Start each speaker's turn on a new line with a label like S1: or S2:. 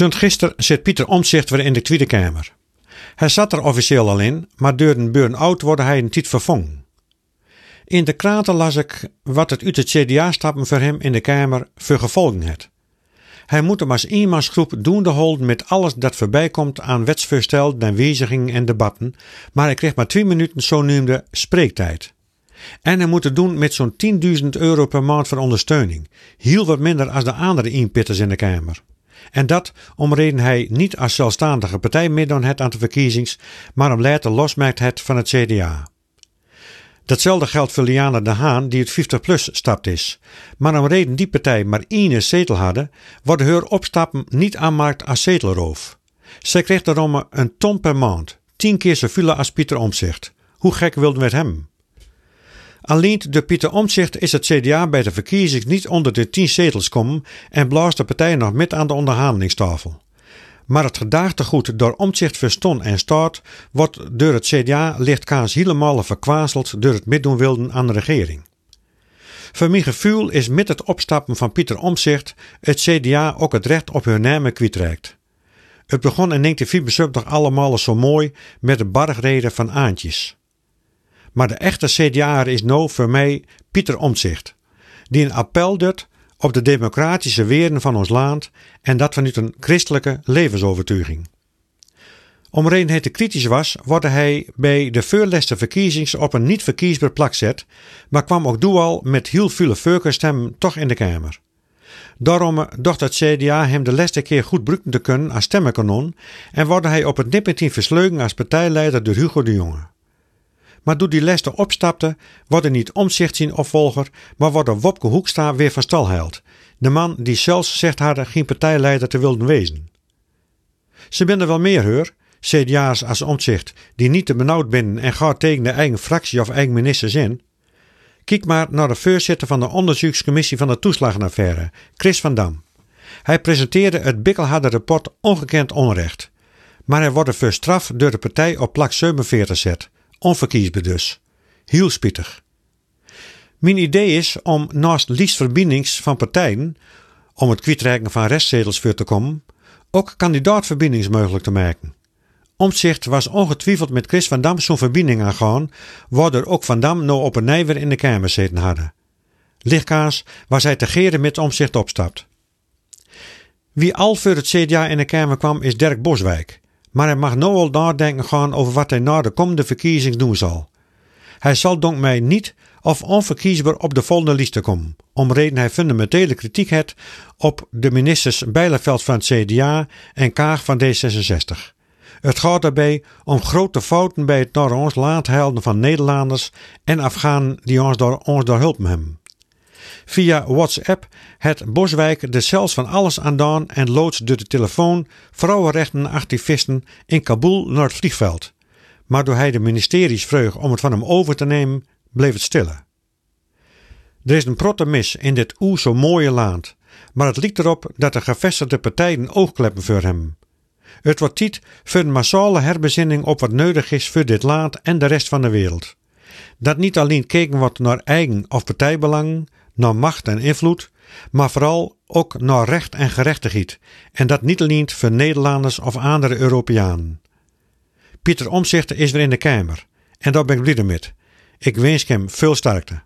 S1: Zunt gisteren zit Pieter Omtzigt weer in de Tweede Kamer. Hij zat er officieel al in, maar door een burn-out wordt hij een tijd vervangen. In de kraten las ik wat het uit het CDA-stappen voor hem in de Kamer voor gevolgen. Hij moet hem als eenmansgroep doende holden met alles dat voorbij komt aan wetsvoorstel, en wijzigingen en debatten, maar hij kreeg maar twee minuten zo noemde spreektijd. En hij moet het doen met zo'n 10.000 euro per maand voor ondersteuning. Heel wat minder als de andere inpitters in de Kamer. En dat om reden hij niet als zelfstandige partij meedoen het aan de verkiezings, maar om later losmaakt het van het CDA. Datzelfde geldt voor Liana de Haan, die het 50-plus stapt is. Maar om reden die partij maar één zetel hadden, worden haar opstappen niet aanmaakt als zetelroof. Zij kreeg daarom een ton per maand, tien keer zoveel als Pieter Omzicht. Hoe gek wilden we het hem? Alleen de Pieter Omtzigt is het CDA bij de verkiezing niet onder de tien zetels komen en blaast de partij nog met aan de onderhandelingstafel. Maar het gedachtegoed door Omtzigt verston en staat wordt door het CDA licht kaas helemaal verkwazeld door het middoen wilden aan de regering. Voor mijn gevoel is met het opstappen van Pieter Omtzigt het CDA ook het recht op hun namen kwijtreikt. Het begon in 1974 allemaal zo mooi met de bargreden van Aantjes. Maar de echte CDA is nou voor mij Pieter Omtzigt, die een appel doet op de democratische weren van ons land en dat vanuit een christelijke levensovertuiging. Om reden te kritisch was, wordt hij bij de voorlaatste verkiezings op een niet verkiesbaar plak zet, maar kwam ook doal met heel veel voorkeurstemmen toch in de Kamer. Daarom dacht het CDA hem de laatste keer goed gebruiken te kunnen als stemmenkanon en wordt hij op het nippertien versleugen als partijleider door Hugo de Jonge. Maar doet die Lester opstapte, wordt niet omzicht zijn opvolger, maar wordt Wopke Hoekstra weer van stal. De man die zelfs zegt hadden geen partijleider te wilden wezen. Ze binnen wel meer hoor, CDA's als omzicht, die niet te benauwd binnen en gaat tegen de eigen fractie of eigen ministers in. Kijk maar naar de voorzitter van de onderzoekscommissie van de toeslagenaffaire, Chris van Dam. Hij presenteerde het bikkelharde rapport Ongekend Onrecht. Maar hij wordt er straf door de partij op plak 47 zet. Onverkiesbaar dus. Heel spittig. Mijn idee is om naast liefst verbindings van partijen, om het kwijtreiken van restzetels voor te komen, ook kandidaatverbindings mogelijk te maken. Omzicht was ongetwijfeld met Chris van Dam zo'n verbinding aangaan, waardoor ook Van Dam nou op een nijver in de Kamer zitten hadden. Lichtkaas waar zij te geren met omzicht opstapt. Wie al voor het CDA in de Kamer kwam is Dirk Boswijk. Maar hij mag nu al nadenken gaan over wat hij na de komende verkiezing doen zal. Hij zal donk mij niet of onverkiesbaar op de volgende lijst komen, om reden hij fundamentele kritiek heeft op de ministers Bijleveld van het CDA en Kaag van D66. Het gaat daarbij om grote fouten bij het naar ons laat helden van Nederlanders en Afghanen die ons door, ons door hulp hebben. Via WhatsApp het Boswijk de zelfs van alles aandaan en loods door de telefoon vrouwenrechtenactivisten in Kabul naar het vliegveld. Maar door hij de ministeries vreug om het van hem over te nemen, bleef het stille. Er is een protte mis in dit oe zo mooie land, maar het lijkt erop dat de gevestigde partijen oogkleppen voor hem. Het wordt tijd voor een massale herbezinning op wat nodig is voor dit land en de rest van de wereld. Dat niet alleen keken wordt naar eigen of partijbelangen, naar macht en invloed, maar vooral ook naar recht en gerechtigheid, en dat niet alleen voor Nederlanders of andere Europeanen. Pieter Omzichter is weer in de Kamer, en daar ben ik blij mee. Ik wens hem veel sterkte.